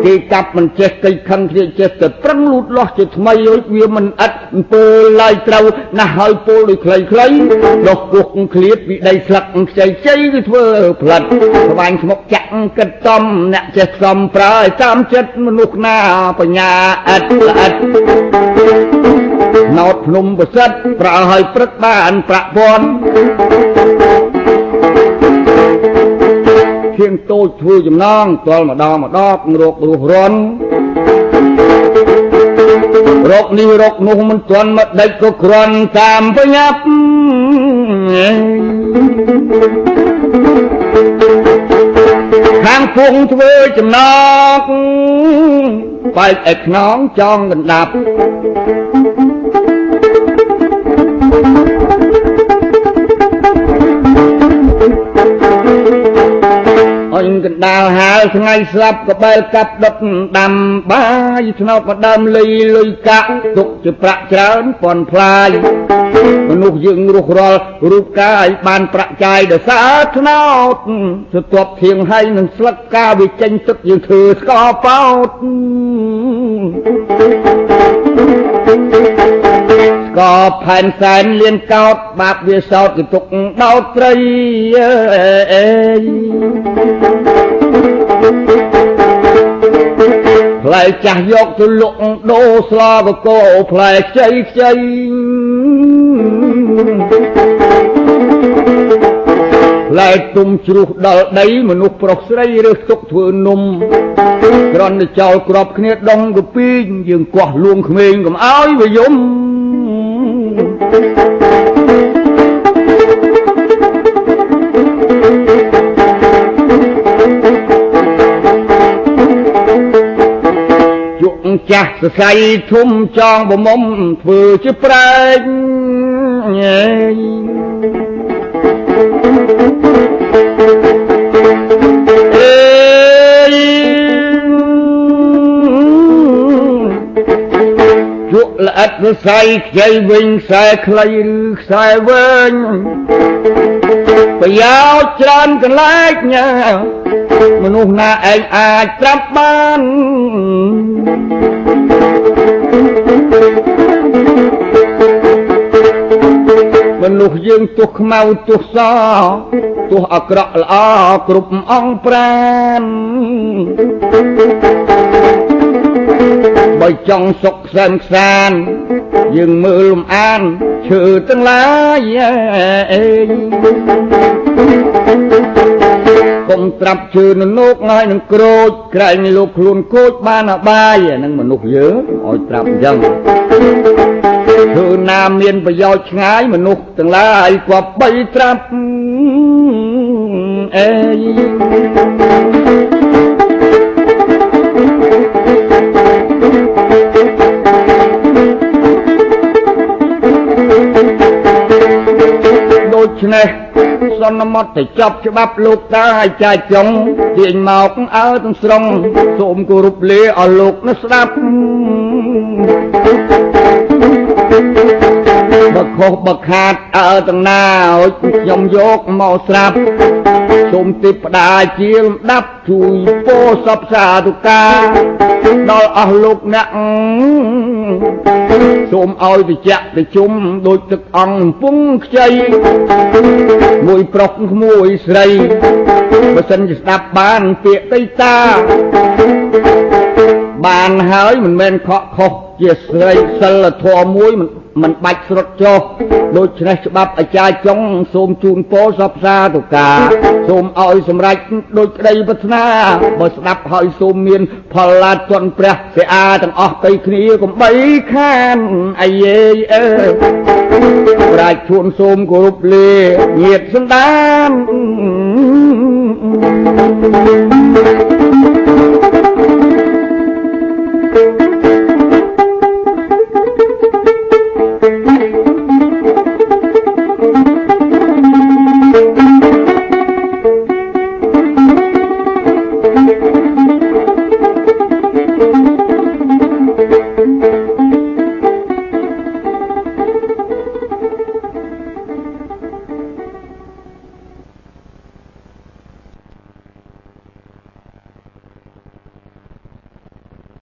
គេកាប់មិនចេះកៃខឹងគ្នាចេះតែប្រឹងលូតលាស់ជាថ្មីរួចវាមិនឥតអំពើឡើយត្រូវណាស់ហើយពលដូចខ្លីខ្លីដោះគុកឃ្លៀតពីដីស្លឹកខ្ចីខ្ចីគឺធ្វើផ្លិតស្វាញស្មុកចាក់គិតតំអ្នកចេះសំប្រើឲ្យតាមចិត្តមនុស្សណាបញ្ញាឥតល្អិតណោតភ្នំប្រសិទ្ធប្រើឲ្យព្រឹកបានប្រាក់ពាន់ធៀងតូចធ្វើចំណងតលម្ដងម្ដងរករស់រន់រកនេះរកនោះមិនទាន់មកដេចក៏គ្រាន់តាមបញ្ញាប់ខាងពងធ្វើចំណងបែកឯខ្នងចងកណ្ដាប់ កណ្ដាលហាលថ្ងៃស្លាប់ក៏បែលកាប់ដុតដាំបាយថ្នោតមកដើមលីលុយកាក់ទុកជាប្រាក់ច្រើនប៉ុនផ្លាយមនុស្សយើងរស់រាល់រូបកាយបានប្រាក់ចាយដោយសារថ្នោតស្ទាប់ធៀងហើយនឹងស្លឹកកាវាចេញទឹកយើងធ្វើស្កបោតស្កផែនសែនលៀនកោតបាបវាសោតគឺទុកដោតត្រីអេផ្លែចាស់យកទៅលក់ដូរស្លាបកោផ្លែខ្ចីខ្ចីផ្លែទុំជ្រុះដល់ដីមនុស្សប្រុសស្រីរើសទុកធ្វើនំក្រន់តែចោលក្របគ្នាដងកពីងយើងកោះលួងក្មេងកុំអោយវាយំ ចាស់សរសៃធំចងបមុំធ្វើជាប្រែក ជក់ល្អិតសរសៃខ្ចីវិញខ្សែខ្លីឬខ្សែវែងប្រយោជន៍ច្រើនកន្លែងញ៉ាមនុស្សណាឯងអាចប្រាប់បានមនុស្សយើងទោះខ្មៅទោះសទោះអាក្រក់ល្អគ្រប់អង្គប្រាន បើចង់សុខសែនខ្សាន យើងមើលលំអានឈើទាំងឡាយអេកុំត្រាប់ជឿននោកហើយនឹងក្រូចក្រែងលោកខ្លួនកូចបានអបាយនឹងមនុស្សយើងឲ្យត្រាប់អញ្ចឹងធ្វើណាមានប្រយោជន៍ឆ្ងាយមនុស្សទាំងឡាយគប្បីត្រាប់អេ ច្នេះសន្មត់ទៅចប់ច្បាប់លោកតាឲ្យចាយចុងទាញមកអើទាំងស្រុងសូមគោរពលាឲ្យលោកនោះស្ដាប់ បើខុសបើខាតអើទាំងណាឲ្យខ្ញុំយកមកស្រាប់សូមទីផ្ដាជាលំដាប់ជួយពោសពសាធុការដល់អស់លោកអ្នកសូមឲ្យតិចតិជុំដូចទឹកអង្គកំពុងខ្ចីមួយប្រុសមួយស្រីបើសិនជាស្ដាប់បានពាក្យដីតា បានហើយមិនមែនខកខុសជាស្រីសិលធម៌មួយមិនមិនបាច់ស្រុតចុះដូច្នេះច្បាប់អាចារ្យចុងសូមជូនពរសពសាទុកាសូមឲ្យសម្រេចដូចក្តីប្រាថ្នាបើស្ដាប់ហើយសូមមានផលឡាទន់ព្រះសិអាទាំងអស់ទៅគ្នាកុំបីខានអាយេអើប្រាជ្ញជួនសូមគោរពលាញាតសន្តាន